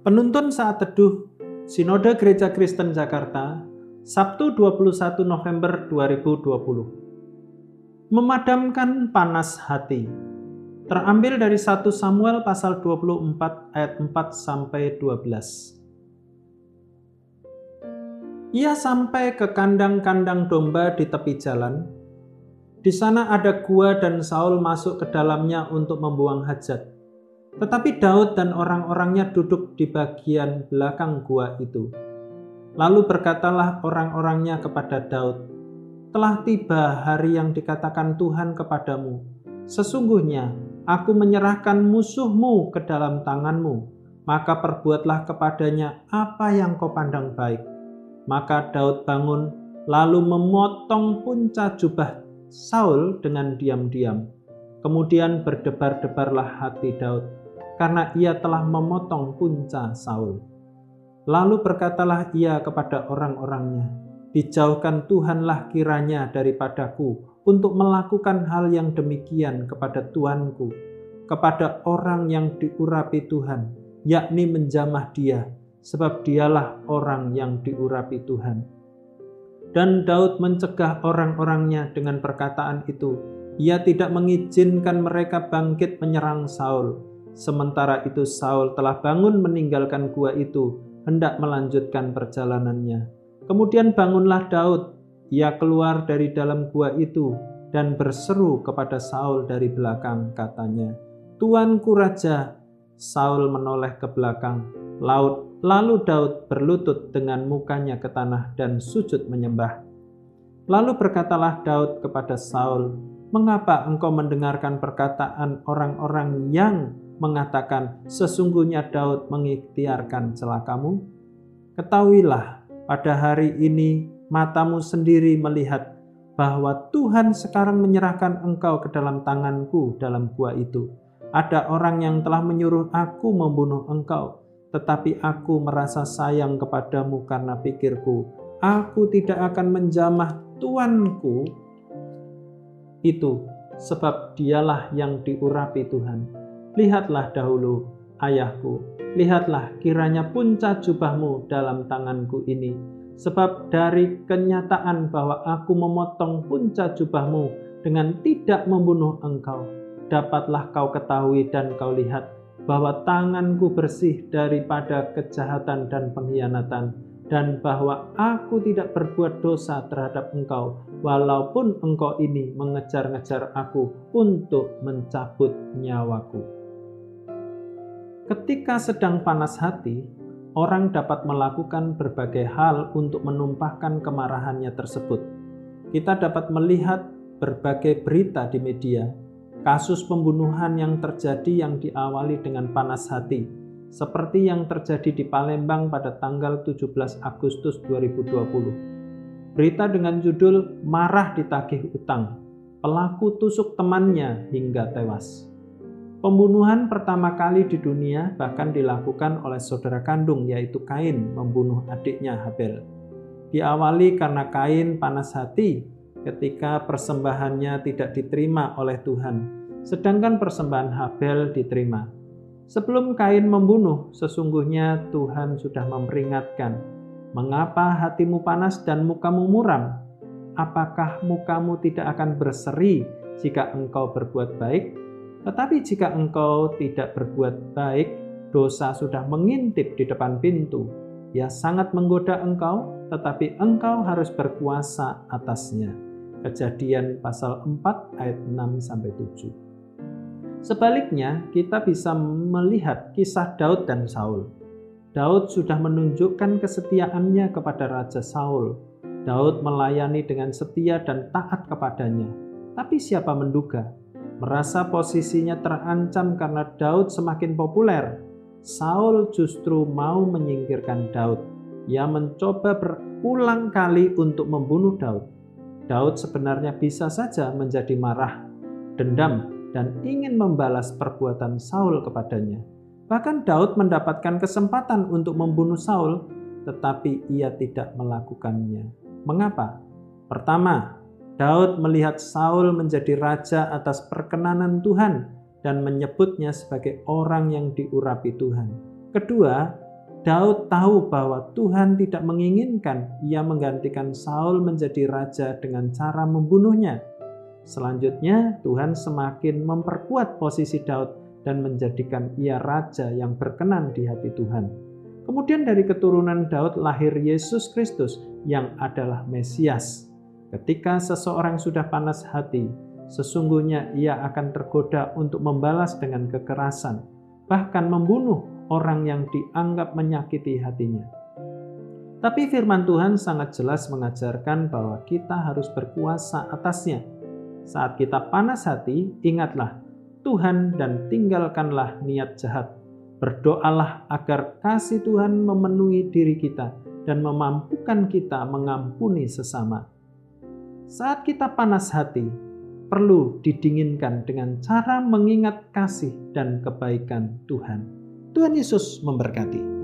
Penuntun saat teduh Sinode Gereja Kristen Jakarta Sabtu 21 November 2020 Memadamkan panas hati Terambil dari 1 Samuel pasal 24 ayat 4 sampai 12 Ia sampai ke kandang-kandang domba di tepi jalan. Di sana ada gua dan Saul masuk ke dalamnya untuk membuang hajat. Tetapi Daud dan orang-orangnya duduk di bagian belakang gua itu. Lalu berkatalah orang-orangnya kepada Daud, "Telah tiba hari yang dikatakan Tuhan kepadamu. Sesungguhnya aku menyerahkan musuhmu ke dalam tanganmu, maka perbuatlah kepadanya apa yang kau pandang baik." Maka Daud bangun, lalu memotong punca jubah Saul dengan diam-diam. Kemudian berdebar-debarlah hati Daud karena ia telah memotong punca Saul. Lalu berkatalah ia kepada orang-orangnya, Dijauhkan Tuhanlah kiranya daripadaku untuk melakukan hal yang demikian kepada Tuanku, kepada orang yang diurapi Tuhan, yakni menjamah dia, sebab dialah orang yang diurapi Tuhan. Dan Daud mencegah orang-orangnya dengan perkataan itu. Ia tidak mengizinkan mereka bangkit menyerang Saul, Sementara itu Saul telah bangun meninggalkan gua itu, hendak melanjutkan perjalanannya. Kemudian bangunlah Daud, ia keluar dari dalam gua itu dan berseru kepada Saul dari belakang katanya, Tuanku Raja, Saul menoleh ke belakang, laut, lalu Daud berlutut dengan mukanya ke tanah dan sujud menyembah. Lalu berkatalah Daud kepada Saul, Mengapa engkau mendengarkan perkataan orang-orang yang mengatakan, "Sesungguhnya Daud mengikhtiarkan celakamu." Ketahuilah, pada hari ini matamu sendiri melihat bahwa Tuhan sekarang menyerahkan engkau ke dalam tanganku dalam gua itu. Ada orang yang telah menyuruh aku membunuh engkau, tetapi aku merasa sayang kepadamu karena pikirku, aku tidak akan menjamah Tuanku itu, sebab dialah yang diurapi Tuhan. Lihatlah dahulu, ayahku, lihatlah kiranya punca jubahmu dalam tanganku ini, sebab dari kenyataan bahwa aku memotong punca jubahmu dengan tidak membunuh engkau, dapatlah kau ketahui dan kau lihat bahwa tanganku bersih daripada kejahatan dan pengkhianatan, dan bahwa aku tidak berbuat dosa terhadap engkau, walaupun engkau ini mengejar-ngejar aku untuk mencabut nyawaku. Ketika sedang panas hati, orang dapat melakukan berbagai hal untuk menumpahkan kemarahannya tersebut. Kita dapat melihat berbagai berita di media, kasus pembunuhan yang terjadi yang diawali dengan panas hati, seperti yang terjadi di Palembang pada tanggal 17 Agustus 2020. Berita dengan judul Marah ditagih utang, pelaku tusuk temannya hingga tewas. Pembunuhan pertama kali di dunia bahkan dilakukan oleh saudara kandung yaitu Kain membunuh adiknya Habel. Diawali karena Kain panas hati ketika persembahannya tidak diterima oleh Tuhan, sedangkan persembahan Habel diterima. Sebelum Kain membunuh, sesungguhnya Tuhan sudah memperingatkan, "Mengapa hatimu panas dan mukamu muram? Apakah mukamu tidak akan berseri jika engkau berbuat baik?" Tetapi jika engkau tidak berbuat baik, dosa sudah mengintip di depan pintu. Ia sangat menggoda engkau, tetapi engkau harus berkuasa atasnya. Kejadian pasal 4 ayat 6 sampai 7. Sebaliknya, kita bisa melihat kisah Daud dan Saul. Daud sudah menunjukkan kesetiaannya kepada Raja Saul. Daud melayani dengan setia dan taat kepadanya. Tapi siapa menduga merasa posisinya terancam karena Daud semakin populer, Saul justru mau menyingkirkan Daud. Ia mencoba berulang kali untuk membunuh Daud. Daud sebenarnya bisa saja menjadi marah, dendam, dan ingin membalas perbuatan Saul kepadanya. Bahkan Daud mendapatkan kesempatan untuk membunuh Saul, tetapi ia tidak melakukannya. Mengapa? Pertama, Daud melihat Saul menjadi raja atas perkenanan Tuhan dan menyebutnya sebagai orang yang diurapi Tuhan. Kedua, Daud tahu bahwa Tuhan tidak menginginkan ia menggantikan Saul menjadi raja dengan cara membunuhnya. Selanjutnya, Tuhan semakin memperkuat posisi Daud dan menjadikan ia raja yang berkenan di hati Tuhan. Kemudian dari keturunan Daud lahir Yesus Kristus yang adalah Mesias. Ketika seseorang sudah panas hati, sesungguhnya ia akan tergoda untuk membalas dengan kekerasan, bahkan membunuh orang yang dianggap menyakiti hatinya. Tapi firman Tuhan sangat jelas mengajarkan bahwa kita harus berkuasa atasnya. Saat kita panas hati, ingatlah Tuhan dan tinggalkanlah niat jahat. Berdoalah agar kasih Tuhan memenuhi diri kita dan memampukan kita mengampuni sesama. Saat kita panas hati, perlu didinginkan dengan cara mengingat kasih dan kebaikan Tuhan. Tuhan Yesus memberkati.